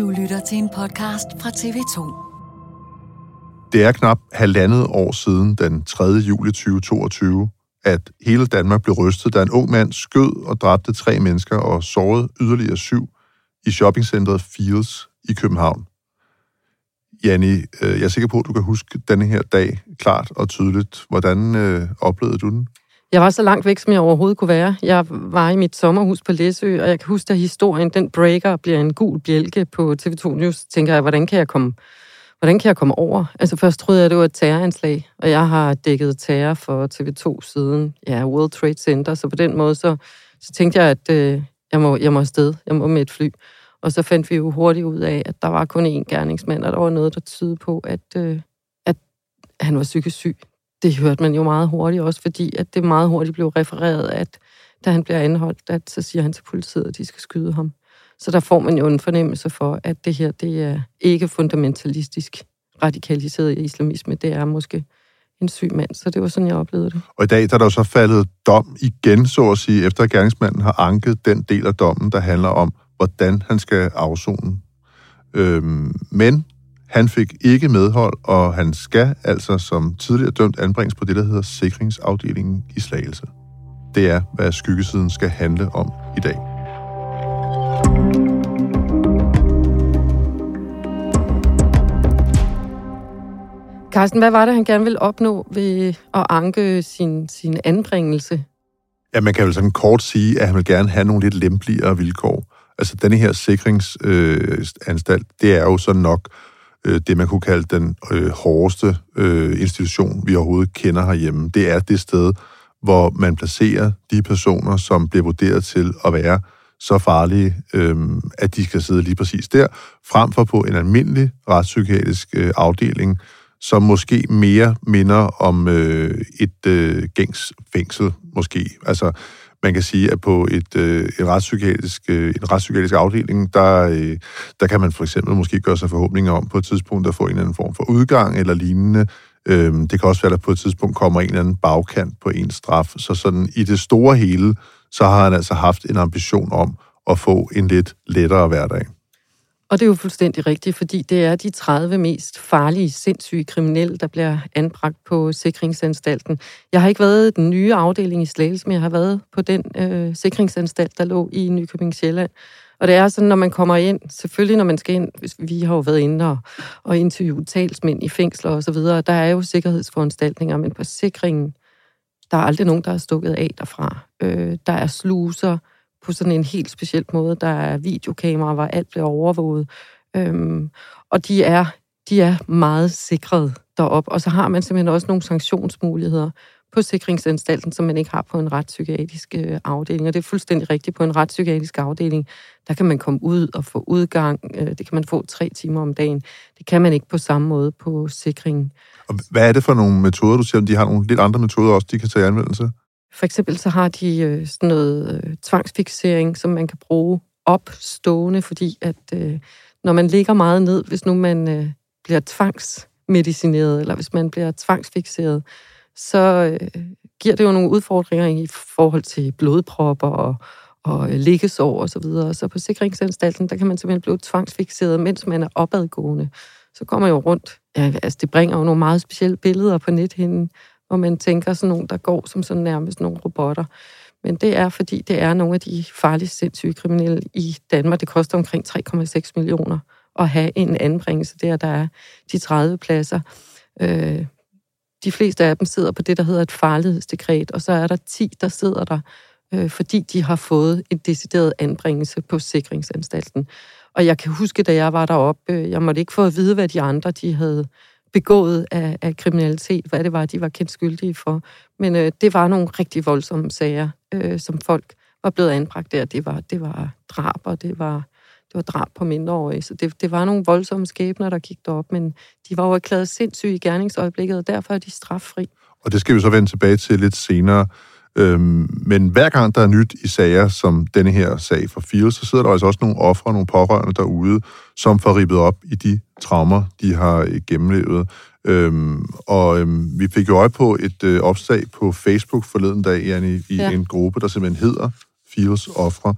Du lytter til en podcast fra TV2. Det er knap halvandet år siden den 3. juli 2022, at hele Danmark blev rystet, da en ung mand skød og dræbte tre mennesker og sårede yderligere syv i shoppingcentret Fields i København. Janni, øh, jeg er sikker på, at du kan huske denne her dag klart og tydeligt. Hvordan øh, oplevede du den? Jeg var så langt væk, som jeg overhovedet kunne være. Jeg var i mit sommerhus på Læsø, og jeg kan huske, at historien, den breaker, bliver en gul bjælke på TV2 News. Tænker jeg, hvordan kan jeg komme, hvordan kan jeg komme over? Altså først troede jeg, at det var et terroranslag, og jeg har dækket terror for TV2 siden ja, World Trade Center, så på den måde, så, så tænkte jeg, at øh, jeg, må, jeg må afsted. Jeg må med et fly. Og så fandt vi jo hurtigt ud af, at der var kun én gerningsmand, og der var noget, der tydede på, at, øh, at han var psykisk syg det hørte man jo meget hurtigt også, fordi at det meget hurtigt blev refereret, at da han bliver anholdt, at så siger han til politiet, at de skal skyde ham. Så der får man jo en fornemmelse for, at det her, det er ikke fundamentalistisk radikaliseret islamisme, det er måske en syg mand, så det var sådan, jeg oplevede det. Og i dag der er der jo så faldet dom igen, så at sige, efter at gerningsmanden har anket den del af dommen, der handler om, hvordan han skal afzone. Øhm, men han fik ikke medhold, og han skal altså som tidligere dømt anbringes på det, der hedder sikringsafdelingen i Slagelse. Det er, hvad skyggesiden skal handle om i dag. Carsten, hvad var det, han gerne ville opnå ved at anke sin, sin anbringelse? Ja, man kan vel sådan kort sige, at han vil gerne have nogle lidt lempeligere vilkår. Altså, denne her sikringsanstalt, øh, det er jo så nok øh, det, man kunne kalde den øh, hårdeste øh, institution, vi overhovedet kender herhjemme. Det er det sted, hvor man placerer de personer, som bliver vurderet til at være så farlige, øh, at de skal sidde lige præcis der, frem for på en almindelig retspsykiatrisk øh, afdeling, som måske mere minder om øh, et øh, gængs fængsel, måske. Altså, man kan sige, at på et, øh, en, retspsykiatrisk, øh, en retspsykiatrisk afdeling, der, øh, der kan man for eksempel måske gøre sig forhåbninger om på et tidspunkt at få en eller anden form for udgang eller lignende. Øh, det kan også være, at der på et tidspunkt kommer en eller anden bagkant på en straf. Så sådan i det store hele, så har han altså haft en ambition om at få en lidt lettere hverdag. Og det er jo fuldstændig rigtigt, fordi det er de 30 mest farlige, sindssyge kriminelle, der bliver anbragt på sikringsanstalten. Jeg har ikke været i den nye afdeling i Slagelse, men jeg har været på den øh, sikringsanstalt, der lå i Nykøbing Sjælland. Og det er sådan, når man kommer ind, selvfølgelig når man skal ind, vi har jo været inde og, og interviewet talsmænd i fængsler og så videre, der er jo sikkerhedsforanstaltninger, men på sikringen, der er aldrig nogen, der er stukket af derfra. Øh, der er sluser, på sådan en helt speciel måde. Der er videokameraer, hvor alt bliver overvåget. Øhm, og de er, de er meget sikret derop. Og så har man simpelthen også nogle sanktionsmuligheder på sikringsanstalten, som man ikke har på en retspsykiatrisk øh, afdeling. Og det er fuldstændig rigtigt. På en retspsykiatrisk afdeling, der kan man komme ud og få udgang. Øh, det kan man få tre timer om dagen. Det kan man ikke på samme måde på sikringen. Og hvad er det for nogle metoder, du siger, de har nogle lidt andre metoder også, de kan tage i anvendelse? For eksempel så har de øh, sådan noget øh, tvangsfixering, som man kan bruge opstående, fordi at øh, når man ligger meget ned, hvis nu man øh, bliver tvangsmedicineret, eller hvis man bliver tvangsfixeret, så øh, giver det jo nogle udfordringer i forhold til blodpropper og, og øh, liggesår og så videre. Så på sikringsanstalten, der kan man simpelthen blive tvangsfixeret, mens man er opadgående. Så kommer man jo rundt. Ja, altså, det bringer jo nogle meget specielle billeder på nethinden, hvor man tænker sådan nogen, der går som sådan nærmest nogle robotter. Men det er, fordi det er nogle af de farligste sindssyge kriminelle i Danmark. Det koster omkring 3,6 millioner at have en anbringelse der, der er de 30 pladser. Øh, de fleste af dem sidder på det, der hedder et farlighedsdekret, og så er der 10, der sidder der, øh, fordi de har fået en decideret anbringelse på sikringsanstalten. Og jeg kan huske, da jeg var deroppe, øh, jeg måtte ikke få at vide, hvad de andre de havde begået af, af kriminalitet, hvad det var, de var kendt skyldige for. Men øh, det var nogle rigtig voldsomme sager, øh, som folk var blevet anbragt der. Det var, det var drab, og det var, det var drab på mindreårige. Så det, det var nogle voldsomme skæbner, der gik derop, men de var jo erklæret sindssyge i gerningsøjeblikket, og derfor er de straffri. Og det skal vi så vende tilbage til lidt senere. Øhm, men hver gang der er nyt i sager som denne her sag for Fields, så sidder der altså også nogle ofre, nogle pårørende derude, som får ribbet op i de traumer, de har øh, gennemlevet. Øhm, og øhm, vi fik jo øje på et øh, opslag på Facebook forleden dag, Janne, i ja. en gruppe, der simpelthen hedder Fields Ofre.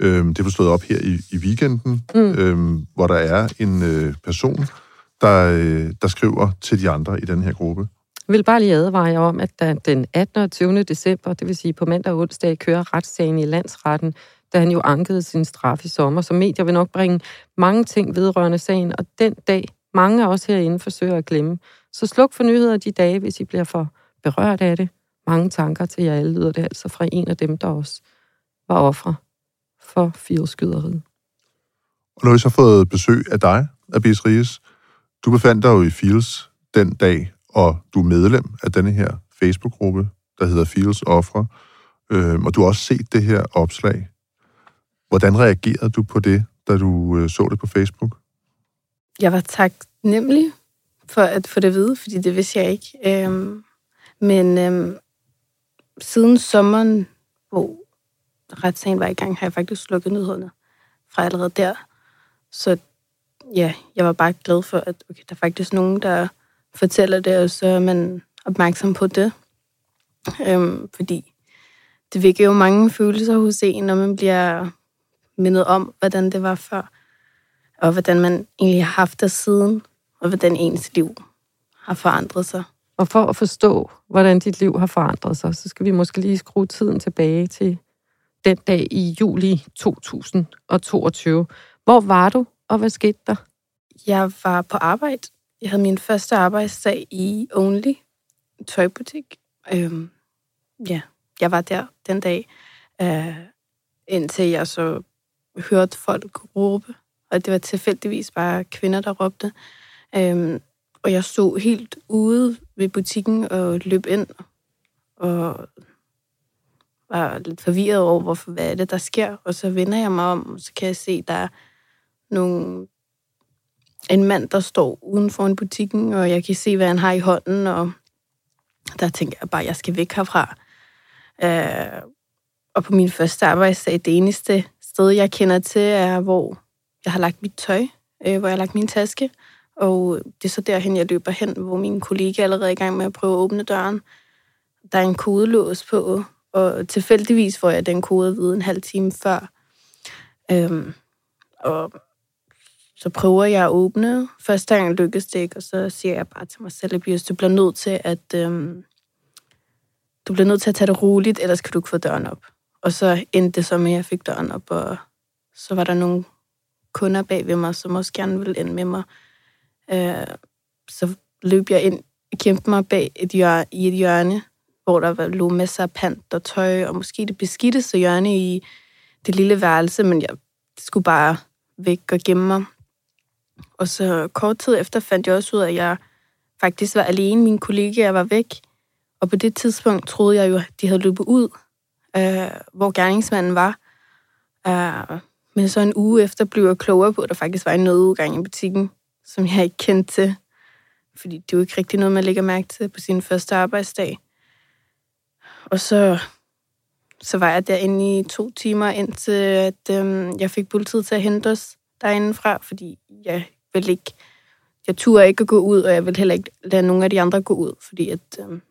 Øhm, det er forstået op her i, i weekenden, mm. øhm, hvor der er en øh, person, der, øh, der skriver til de andre i den her gruppe. Jeg vil bare lige advare jer om, at der den 18. og 20. december, det vil sige på mandag og onsdag, kører retssagen i landsretten, da han jo ankede sin straf i sommer. Så medier vil nok bringe mange ting vedrørende sagen, og den dag, mange af os herinde forsøger at glemme. Så sluk for nyheder de dage, hvis I bliver for berørt af det. Mange tanker til jer alle lyder det altså fra en af dem, der også var ofre for fireskyderiet. Og nu har vi så fået besøg af dig, Abis Ries. Du befandt dig jo i Fields den dag, og du er medlem af denne her Facebook-gruppe, der hedder Fields Offre. øh, og du har også set det her opslag. Hvordan reagerede du på det, da du øh, så det på Facebook? Jeg var taknemmelig for at få det at vide, fordi det vidste jeg ikke. Øhm, men øhm, siden sommeren, hvor retssagen var i gang, har jeg faktisk slukket nyhederne fra allerede der. Så ja, jeg var bare glad for, at okay, der er faktisk nogen, der fortæller det, og så er man opmærksom på det. Øhm, fordi det vækker jo mange følelser hos en, når man bliver mindet om, hvordan det var før, og hvordan man egentlig har haft det siden, og hvordan ens liv har forandret sig. Og for at forstå, hvordan dit liv har forandret sig, så skal vi måske lige skrue tiden tilbage til den dag i juli 2022. Hvor var du, og hvad skete der? Jeg var på arbejde. Jeg havde min første arbejdsdag i Only, en tøjbutik. Øhm, ja, jeg var der den dag, øh, indtil jeg så hørte folk råbe. Og det var tilfældigvis bare kvinder, der råbte. Øhm, og jeg stod helt ude ved butikken og løb ind og var lidt forvirret over, hvorfor, hvad er det, der sker. Og så vender jeg mig om, og så kan jeg se, der er nogle, en mand, der står uden for en butikken, og jeg kan se, hvad han har i hånden, og der tænker jeg bare, at jeg skal væk herfra. Øh, og på min første arbejdsdag, det eneste sted, jeg kender til, er, hvor jeg har lagt mit tøj, øh, hvor jeg har lagt min taske, og det er så derhen, jeg løber hen, hvor min kollega er allerede i gang med at prøve at åbne døren. Der er en kodelås på, og tilfældigvis får jeg den kode at vide en halv time før. Øhm, og så prøver jeg at åbne. Første gang lykkes det ikke, og så siger jeg bare til mig selv, at du bliver nødt til at... Øhm, du bliver nødt til at tage det roligt, ellers kan du ikke få døren op. Og så endte det så med, at jeg fik døren op, og så var der nogle kunder bag ved mig, som også gerne ville ind med mig. Øh, så løb jeg ind, kæmpede mig bag et hjørne, i et hjørne, hvor der var, lå masser af pant og tøj, og måske det beskidte hjørne i det lille værelse, men jeg skulle bare væk og gemme mig. Og så kort tid efter fandt jeg også ud af, at jeg faktisk var alene. Min kollega var væk. Og på det tidspunkt troede jeg jo, at de havde løbet ud, øh, hvor gerningsmanden var. Øh, men så en uge efter blev jeg klogere på, at der faktisk var en nødudgang i butikken, som jeg ikke kendte til. Fordi det er jo ikke rigtig noget, man lægger mærke til på sin første arbejdsdag. Og så, så var jeg derinde i to timer, indtil at, øhm, jeg fik politiet til at hente os derindefra, fordi jeg ville ikke, jeg turde ikke at gå ud, og jeg ville heller ikke lade nogen af de andre gå ud, fordi at, øhm,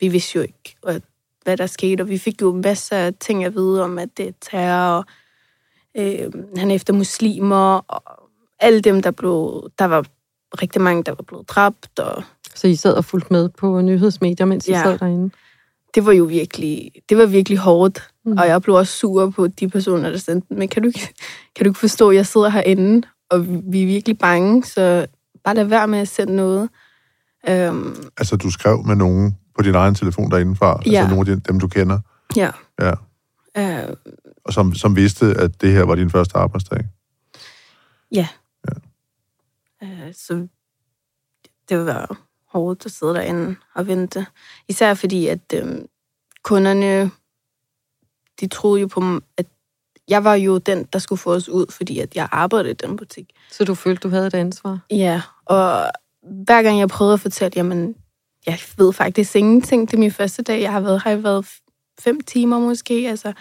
vi vidste jo ikke, hvad, hvad der skete, og vi fik jo masser af ting at vide om, at det er terror, og øh, han er efter muslimer, og alle dem, der blev, der var rigtig mange, der var blevet dræbt. Og... Så I sad og fulgte med på nyhedsmedier, mens I ja. sad derinde? det var jo virkelig, det var virkelig hårdt. Mm. Og jeg blev også sur på de personer, der sendte Men kan du, ikke, kan du ikke forstå, at jeg sidder herinde, og vi er virkelig bange, så bare lad være med at sende noget. Um, altså, du skrev med nogen på din egen telefon derindefra? Altså, ja. Altså nogle af dem, du kender? Ja. Ja. Uh, og som, som vidste, at det her var din første arbejdsdag? Ja. ja. Uh, så det var hårdt at sidde derinde og vente. Især fordi, at øh, kunderne, de troede jo på, at jeg var jo den, der skulle få os ud, fordi at jeg arbejdede i den butik. Så du følte, du havde et ansvar? Ja, og hver gang jeg prøvede at fortælle, jamen, jeg ved faktisk ingenting. Det er min første dag. Jeg har været, har været fem timer måske, altså.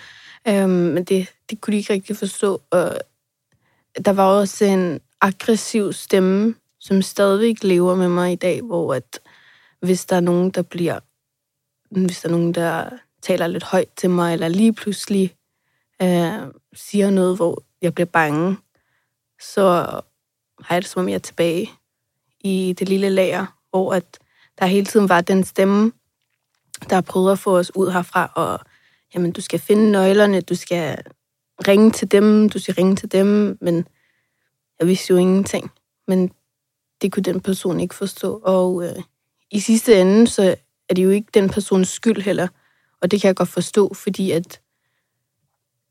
Øhm, men det, det kunne de ikke rigtig forstå. Og der var også en aggressiv stemme som stadigvæk lever med mig i dag, hvor at hvis der er nogen, der bliver, hvis der er nogen, der taler lidt højt til mig, eller lige pludselig øh, siger noget, hvor jeg bliver bange, så har jeg det som om jeg er tilbage i det lille lager, hvor at der hele tiden var den stemme, der prøvede at få os ud herfra, og jamen, du skal finde nøglerne, du skal ringe til dem, du skal ringe til dem, men jeg vidste jo ingenting. Men det kunne den person ikke forstå, og øh, i sidste ende, så er det jo ikke den persons skyld heller, og det kan jeg godt forstå, fordi at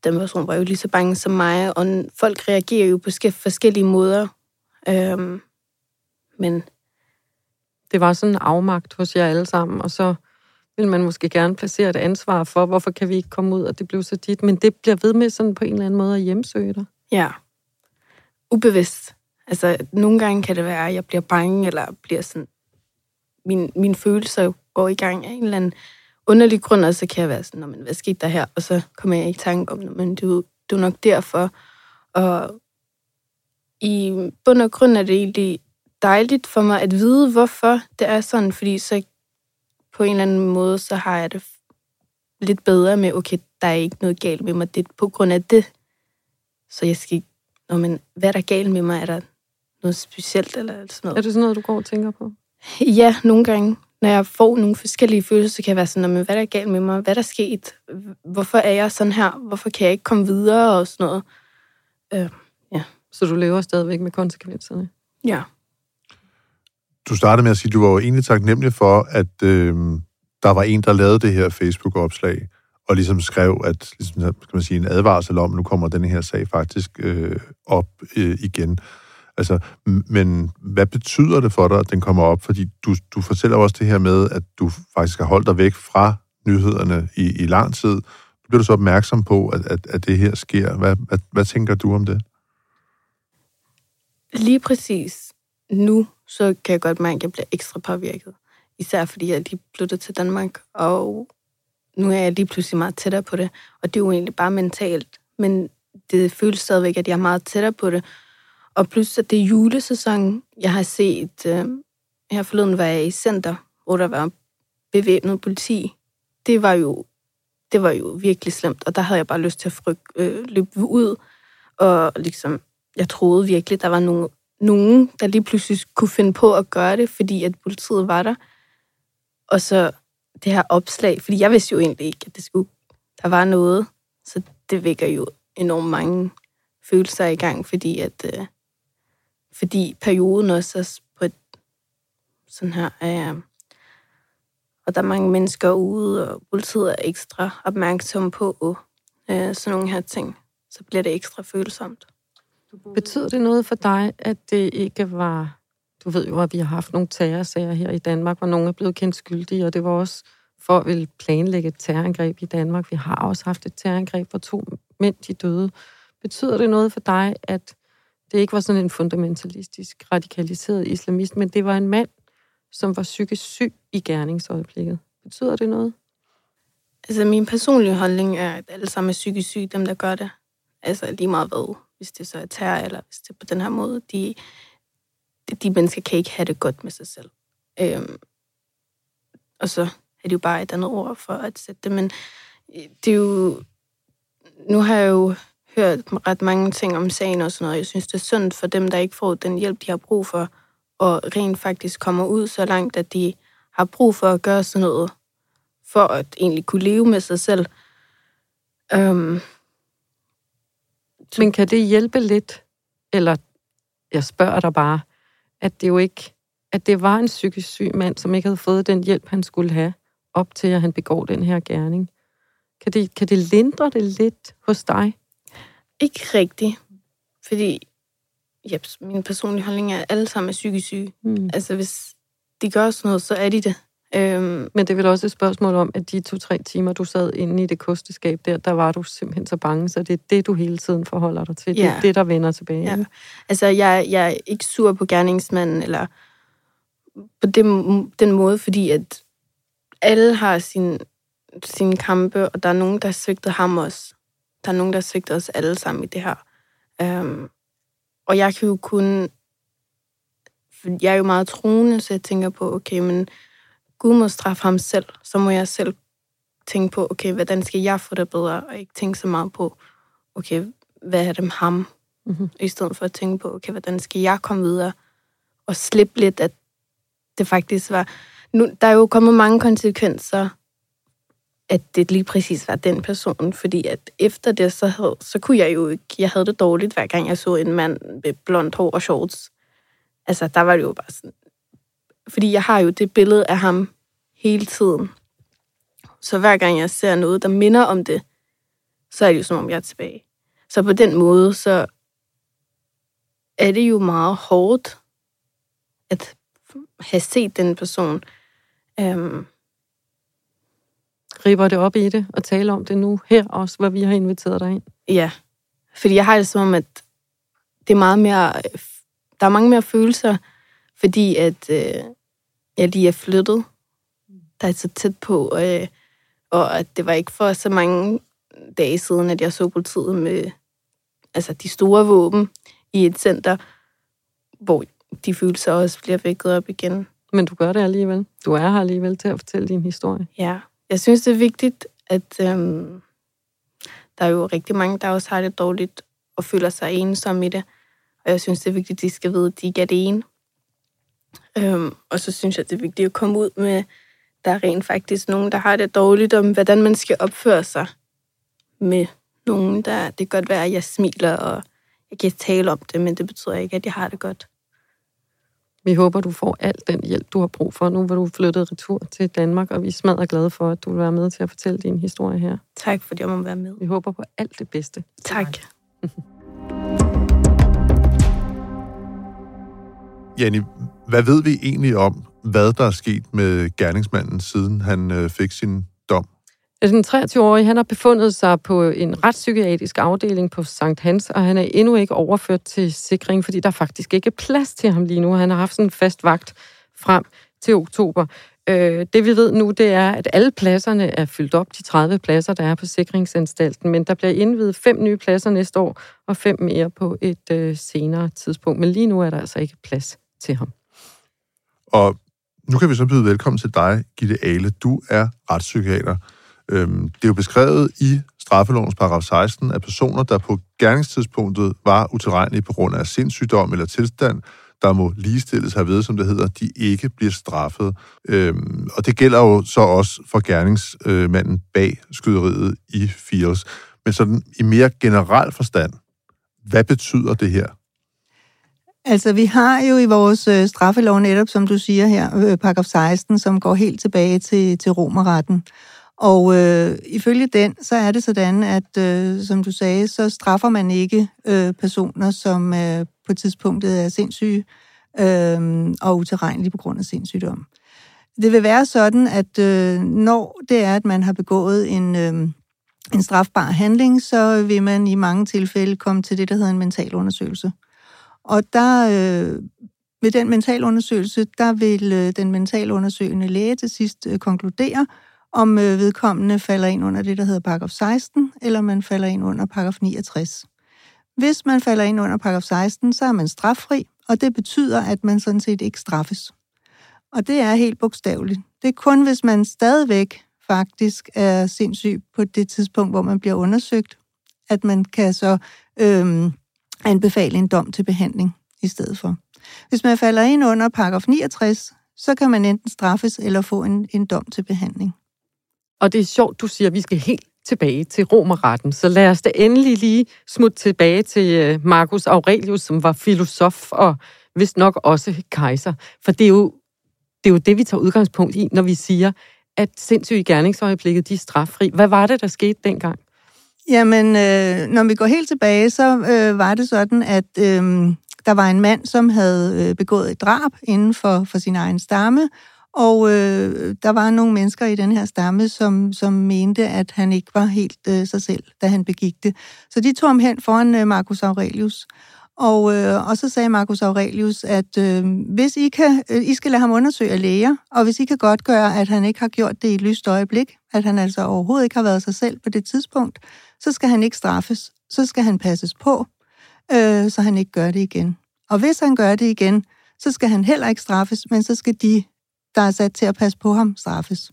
den person var jo lige så bange som mig, og folk reagerer jo på forskellige måder. Øhm, men det var sådan en afmagt hos jer alle sammen, og så vil man måske gerne placere et ansvar for, hvorfor kan vi ikke komme ud, og det blev så dit. Men det bliver ved med sådan på en eller anden måde at hjemsøge dig. Ja. Ubevidst. Altså, nogle gange kan det være, at jeg bliver bange, eller bliver sådan... Min, mine følelser går i gang af en eller anden underlig grund, og så kan jeg være sådan, men hvad skete der her? Og så kommer jeg i tanke om, men det, det er nok derfor. Og i bund og grund er det egentlig dejligt for mig at vide, hvorfor det er sådan, fordi så på en eller anden måde, så har jeg det lidt bedre med, okay, der er ikke noget galt med mig, det er på grund af det. Så jeg skal Nå, men hvad er der galt med mig? Er der noget specielt eller sådan noget? Er det sådan noget, du går og tænker på? Ja, nogle gange. Når jeg får nogle forskellige følelser, så kan jeg være sådan, men hvad er der galt med mig? Hvad er der sket? Hvorfor er jeg sådan her? Hvorfor kan jeg ikke komme videre og sådan noget? Øh, ja. Så du lever stadigvæk med konsekvenserne? Ja du startede med at sige, at du var jo egentlig taknemmelig for, at øh, der var en, der lavede det her Facebook-opslag, og ligesom skrev, at ligesom, kan man sige, en advarsel om, at nu kommer den her sag faktisk øh, op øh, igen. Altså, men hvad betyder det for dig, at den kommer op? Fordi du, du fortæller også det her med, at du faktisk har holdt dig væk fra nyhederne i, i lang tid. Bliver du så opmærksom på, at, at, at det her sker. Hvad, hvad, hvad tænker du om det? Lige præcis nu så kan jeg godt mærke, at jeg bliver ekstra påvirket. Især fordi jeg lige flyttede til Danmark, og nu er jeg lige pludselig meget tættere på det. Og det er jo egentlig bare mentalt, men det føles stadigvæk, at jeg er meget tættere på det. Og plus, at det er julesæson, jeg har set, øh, her forleden var jeg i center, hvor der var bevæbnet politi. Det var jo, det var jo virkelig slemt, og der havde jeg bare lyst til at fryg, øh, løbe ud. Og ligesom, jeg troede virkelig, der var nogen, nogen, der lige pludselig kunne finde på at gøre det, fordi at politiet var der. Og så det her opslag, fordi jeg vidste jo egentlig ikke, at det skulle, der var noget. Så det vækker jo enormt mange følelser i gang, fordi at øh, fordi perioden også er på et sådan her, øh, og der er mange mennesker ude, og politiet er ekstra opmærksom på øh, sådan nogle her ting, så bliver det ekstra følsomt. Betyder det noget for dig, at det ikke var... Du ved jo, at vi har haft nogle terrorsager her i Danmark, hvor nogen er blevet kendt skyldige, og det var også for at ville planlægge et terrorangreb i Danmark. Vi har også haft et terrorangreb, hvor to mænd de døde. Betyder det noget for dig, at det ikke var sådan en fundamentalistisk, radikaliseret islamist, men det var en mand, som var psykisk syg i gerningsøjeblikket? Betyder det noget? Altså, min personlige holdning er, at alle sammen er psykisk syge, dem der gør det. Altså, lige meget hvad hvis det så er terror, eller hvis det er på den her måde, de, de, de mennesker kan ikke have det godt med sig selv. Øhm, og så er det jo bare et andet ord for at sætte det, men øh, det er jo, nu har jeg jo hørt ret mange ting om sagen og sådan noget. Jeg synes, det er synd for dem, der ikke får den hjælp, de har brug for, og rent faktisk kommer ud så langt, at de har brug for at gøre sådan noget, for at egentlig kunne leve med sig selv. Øhm, men kan det hjælpe lidt, eller jeg spørger dig bare, at det jo ikke, at det var en psykisk syg mand, som ikke havde fået den hjælp, han skulle have, op til at han begår den her gerning. Kan det, kan det lindre det lidt hos dig? Ikke rigtigt, fordi ja, min personlige holdning er, at alle sammen er psykisk syge. Mm. Altså, hvis de gør sådan noget, så er de det. Øhm, Men det er vel også et spørgsmål om, at de to-tre timer, du sad inde i det kosteskab der, der var du simpelthen så bange, så det er det, du hele tiden forholder dig til. Ja. Det er det, der vender tilbage. Ja. Altså, jeg, jeg er ikke sur på gerningsmanden, eller på den, den måde, fordi at alle har sin, sin kampe, og der er nogen, der har svigtet ham også. Der er nogen, der har svigtet os alle sammen i det her. Øhm, og jeg kan jo kun... Jeg er jo meget troende, så jeg tænker på, okay, men Gud må straffe ham selv, så må jeg selv tænke på, okay, hvordan skal jeg få det bedre, og ikke tænke så meget på, okay, hvad er det med ham? Mhm. I stedet for at tænke på, okay, hvordan skal jeg komme videre? Og slippe lidt, at det faktisk var... Nu, der er jo kommet mange konsekvenser, at det lige præcis var den person, fordi at efter det, så, havde, så kunne jeg jo ikke... Jeg havde det dårligt, hver gang jeg så en mand med blondt hår og shorts. Altså, der var det jo bare sådan... Fordi jeg har jo det billede af ham hele tiden. Så hver gang jeg ser noget, der minder om det, så er det jo som om, jeg er tilbage. Så på den måde, så er det jo meget hårdt at have set den person. Øhm, Griber det op i det og tale om det nu her også, hvor vi har inviteret dig ind? ja, fordi jeg har det som om, at det er meget mere, der er mange mere følelser, fordi at øh, jeg lige er flyttet, der er så tæt på, øh, og at det var ikke for så mange dage siden, at jeg så politiet med altså de store våben i et center, hvor de følelser også bliver vækket op igen. Men du gør det alligevel. Du er her alligevel til at fortælle din historie. Ja, jeg synes, det er vigtigt, at øhm, der er jo rigtig mange, der også har det dårligt og føler sig ensomme i det. Og jeg synes, det er vigtigt, at de skal vide, at de ikke er det ene. Øhm, og så synes jeg, det er vigtigt at komme ud med, der er rent faktisk nogen, der har det dårligt, om hvordan man skal opføre sig med nogen, der... Det kan godt være, at jeg smiler, og jeg kan tale om det, men det betyder ikke, at jeg har det godt. Vi håber, du får al den hjælp, du har brug for nu, hvor du flyttet retur til Danmark, og vi er smadret glade for, at du vil være med til at fortælle din historie her. Tak, fordi jeg må være med. Vi håber på alt det bedste. Tak. Jenny, hvad ved vi egentlig om, hvad der er sket med gerningsmanden, siden han øh, fik sin Altså, den 23-årige, han har befundet sig på en retspsykiatrisk afdeling på Sankt Hans, og han er endnu ikke overført til sikring, fordi der faktisk ikke er plads til ham lige nu. Han har haft sådan en fast vagt frem til oktober. Øh, det vi ved nu, det er, at alle pladserne er fyldt op, de 30 pladser, der er på sikringsanstalten, men der bliver indvidet fem nye pladser næste år, og fem mere på et øh, senere tidspunkt. Men lige nu er der altså ikke plads til ham. Og nu kan vi så byde velkommen til dig, Gitte Ale. Du er retspsykiater. Øhm, det er jo beskrevet i straffelovens paragraf 16, at personer, der på gerningstidspunktet var utilregnelige på grund af sindssygdom eller tilstand, der må ligestilles herved, som det hedder, de ikke bliver straffet. Øhm, og det gælder jo så også for gerningsmanden bag skyderiet i Fields. Men sådan i mere generel forstand, hvad betyder det her? Altså, vi har jo i vores øh, straffelov netop, som du siger her, øh, paragraf 16, som går helt tilbage til, til romerretten. Og øh, ifølge den, så er det sådan, at øh, som du sagde, så straffer man ikke øh, personer, som øh, på tidspunktet er sindssyge øh, og utilregnelige på grund af sindssygdom. Det vil være sådan, at øh, når det er, at man har begået en, øh, en strafbar handling, så vil man i mange tilfælde komme til det, der hedder en mentalundersøgelse. Og der, øh, ved den mentalundersøgelse, der vil øh, den mentalundersøgende læge til sidst øh, konkludere, om øh, vedkommende falder ind under det, der hedder paragraf 16, eller man falder ind under paragraf 69. Hvis man falder ind under paragraf 16, så er man straffri, og det betyder, at man sådan set ikke straffes. Og det er helt bogstaveligt. Det er kun, hvis man stadigvæk faktisk er sindssyg på det tidspunkt, hvor man bliver undersøgt, at man kan så øhm, anbefale en dom til behandling i stedet for. Hvis man falder ind under paragraf 69, så kan man enten straffes eller få en, en dom til behandling. Og det er sjovt, du siger, at vi skal helt tilbage til romerretten. Så lad os da endelig lige smutte tilbage til øh, Marcus Aurelius, som var filosof og vist nok også kejser. For det er jo det, er jo det vi tager udgangspunkt i, når vi siger, at sindssyge gerningsøjeblikket, de er straffri. Hvad var det, der skete dengang? Jamen, øh, når vi går helt tilbage, så øh, var det sådan, at øh, der var en mand, som havde øh, begået et drab inden for, for sin egen stamme, og øh, der var nogle mennesker i den her stamme, som, som mente, at han ikke var helt øh, sig selv, da han begik det. Så de tog ham hen foran øh, Marcus Aurelius. Og, øh, og så sagde Marcus Aurelius, at øh, hvis I, kan, øh, I skal lade ham undersøge af læger, og hvis I kan godt gøre, at han ikke har gjort det i et lyst øjeblik, at han altså overhovedet ikke har været sig selv på det tidspunkt, så skal han ikke straffes. Så skal han passes på, øh, så han ikke gør det igen. Og hvis han gør det igen, så skal han heller ikke straffes, men så skal de, der er sat til at passe på ham, straffes.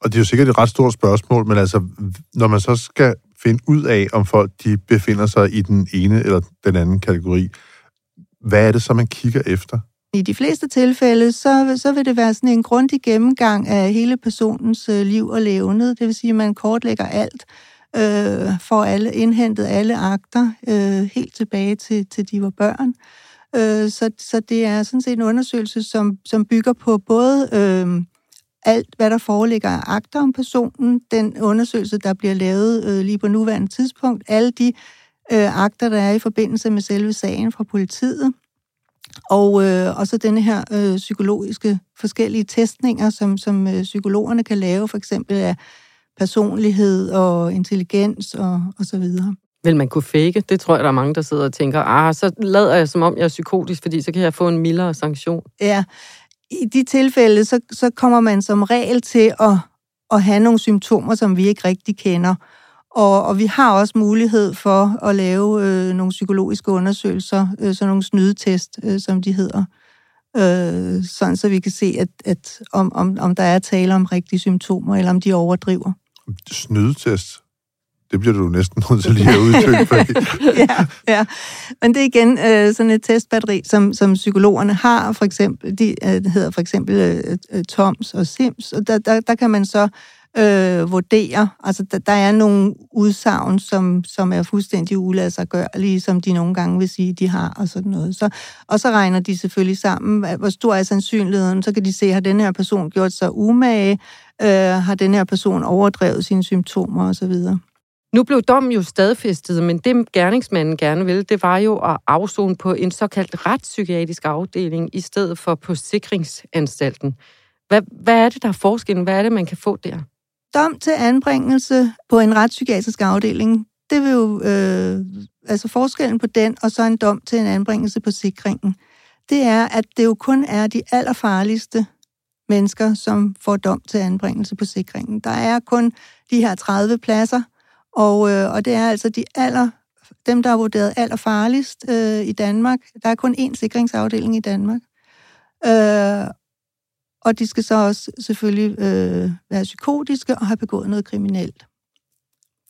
Og det er jo sikkert et ret stort spørgsmål, men altså, når man så skal finde ud af, om folk de befinder sig i den ene eller den anden kategori. Hvad er det så, man kigger efter? I de fleste tilfælde, så, så vil det være sådan en grundig gennemgang af hele personens øh, liv og levnet. Det vil sige, at man kortlægger alt, øh, får alle indhentet alle akter øh, helt tilbage til, til de var børn. Øh, så, så det er sådan set en undersøgelse, som, som bygger på både øh, alt, hvad der foreligger af akter om personen, den undersøgelse, der bliver lavet øh, lige på nuværende tidspunkt, alle de øh, akter, der er i forbindelse med selve sagen fra politiet, og, øh, og så denne her øh, psykologiske forskellige testninger, som, som øh, psykologerne kan lave, for eksempel af personlighed og intelligens og, og så videre. Vil man kunne fake? Det tror jeg, der er mange, der sidder og tænker, ah, så lader jeg som om, jeg er psykotisk, fordi så kan jeg få en mildere sanktion. Ja, i de tilfælde, så, så kommer man som regel til at, at have nogle symptomer, som vi ikke rigtig kender. Og, og vi har også mulighed for at lave øh, nogle psykologiske undersøgelser, øh, sådan nogle snydetest, øh, som de hedder, øh, sådan så vi kan se, at, at om, om, om der er tale om rigtige symptomer, eller om de overdriver. Snydetest? Det bliver du næsten nødt til lige at udtrykke. ja, ja, men det er igen øh, sådan et testbatteri, som, som psykologerne har, for eksempel, de øh, hedder for eksempel øh, øh, Toms og Sims, og der, der, der kan man så øh, vurdere. Altså, der, der er nogle udsagn, som, som er fuldstændig uladsiggørlige, som de nogle gange vil sige, de har, og sådan noget. Så, og så regner de selvfølgelig sammen, hvor stor er sandsynligheden. Så kan de se, har den her person gjort sig umage? Øh, har den her person overdrevet sine symptomer osv.? Nu blev dommen jo stadfæstet, men det gerningsmanden gerne ville, det var jo at afzone på en såkaldt retspsykiatrisk afdeling, i stedet for på sikringsanstalten. Hvad, hvad er det, der er forskellen? Hvad er det, man kan få der? dom til anbringelse på en retspsykiatrisk afdeling, det vil jo, øh, altså forskellen på den og så en dom til en anbringelse på sikringen, det er, at det jo kun er de allerfarligste mennesker, som får dom til anbringelse på sikringen. Der er kun de her 30 pladser, og, øh, og det er altså de aller, dem, der er vurderet allerfarligst øh, i Danmark. Der er kun én sikringsafdeling i Danmark. Øh, og de skal så også selvfølgelig øh, være psykotiske og have begået noget kriminelt.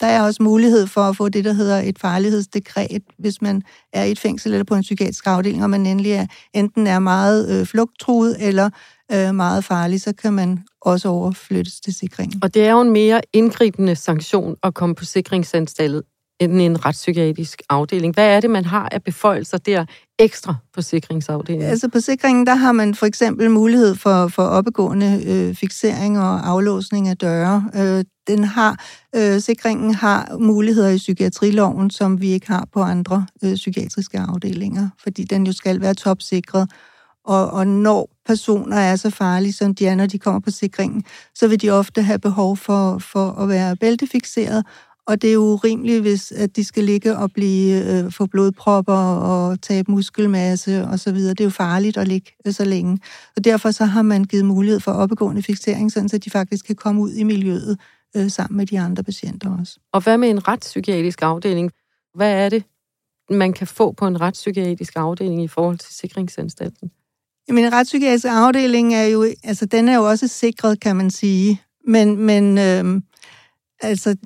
Der er også mulighed for at få det, der hedder et farlighedsdekret, hvis man er i et fængsel eller på en psykiatrisk afdeling, og man endelig er, enten er meget øh, flugttruet eller øh, meget farlig, så kan man også overflyttes til sikringen. Og det er jo en mere indgribende sanktion at komme på sikringsanstaltet end en retspsykiatrisk afdeling. Hvad er det, man har af beføjelser der ekstra på sikringsafdelingen? Altså på sikringen, der har man for eksempel mulighed for, for oppegående øh, fixering og aflåsning af døre. Øh, den har, øh, sikringen har muligheder i psykiatriloven, som vi ikke har på andre øh, psykiatriske afdelinger, fordi den jo skal være topsikret. Og, og når personer er så farlige, som de er, når de kommer på sikringen, så vil de ofte have behov for, for at være bæltefixeret, og det er jo urimeligt, hvis at de skal ligge og blive, øh, få blodpropper og tabe muskelmasse og så videre. Det er jo farligt at ligge øh, så længe. Og derfor så har man givet mulighed for oppegående fiksering, sådan så de faktisk kan komme ud i miljøet øh, sammen med de andre patienter også. Og hvad med en retspsykiatrisk afdeling? Hvad er det, man kan få på en retspsykiatrisk afdeling i forhold til sikringsanstalten? Jamen, en retspsykiatrisk afdeling er jo, altså den er jo også sikret, kan man sige. Men, men øh, altså,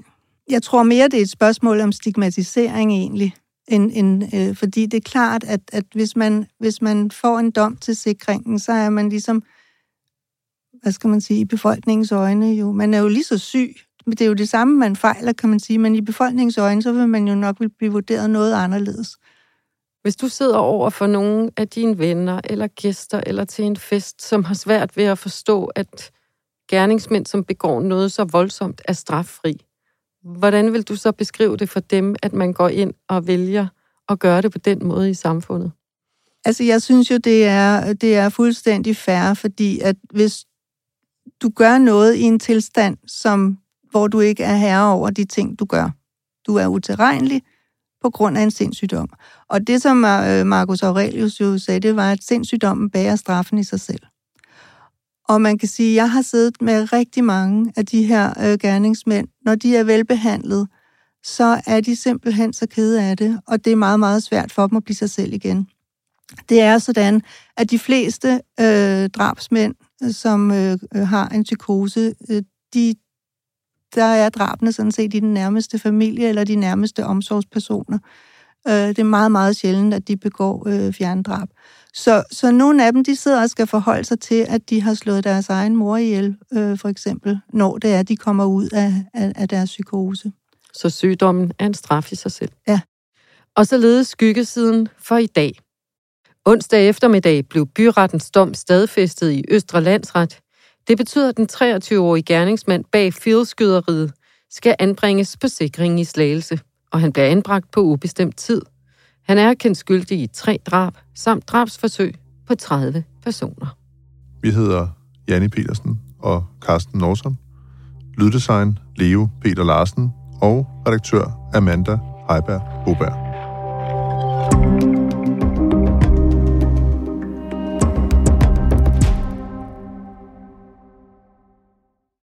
jeg tror mere, det er et spørgsmål om stigmatisering egentlig. End, end, øh, fordi det er klart, at, at hvis, man, hvis man får en dom til sikringen, så er man ligesom, hvad skal man sige, i befolkningens øjne jo, man er jo lige så syg. Det er jo det samme, man fejler, kan man sige, men i befolkningens øjne, så vil man jo nok blive vurderet noget anderledes. Hvis du sidder over for nogle af dine venner eller gæster eller til en fest, som har svært ved at forstå, at gerningsmænd, som begår noget så voldsomt, er straffri, Hvordan vil du så beskrive det for dem, at man går ind og vælger at gøre det på den måde i samfundet? Altså, jeg synes jo, det er, det er fuldstændig fair, fordi at hvis du gør noget i en tilstand, som, hvor du ikke er herre over de ting, du gør. Du er utilregnelig på grund af en sindssygdom. Og det, som øh, Marcus Aurelius jo sagde, det var, at sindssygdommen bærer straffen i sig selv. Og man kan sige, at jeg har siddet med rigtig mange af de her øh, gerningsmænd. Når de er velbehandlet, så er de simpelthen så kede af det, og det er meget, meget svært for dem at blive sig selv igen. Det er sådan, at de fleste øh, drabsmænd, øh, som øh, øh, har en psykose, øh, de der er drabene sådan set i den nærmeste familie eller de nærmeste omsorgspersoner. Øh, det er meget, meget sjældent, at de begår øh, fjerndrab. Så, så nogle af dem, de sidder og skal forholde sig til, at de har slået deres egen mor ihjel, øh, for eksempel, når det er, de kommer ud af, af, af deres psykose. Så sygdommen er en straf i sig selv. Ja. Og således skyggesiden for i dag. Onsdag eftermiddag blev byrettens dom stadfæstet i Østre Landsret. Det betyder, at den 23-årige gerningsmand bag fieldskyderiet skal anbringes på sikringen i Slagelse, og han bliver anbragt på ubestemt tid. Han er kendt skyldig i tre drab samt drabsforsøg på 30 personer. Vi hedder Janni Petersen og Carsten Norsom. Lyddesign Leo Peter Larsen og redaktør Amanda Heiberg Boberg.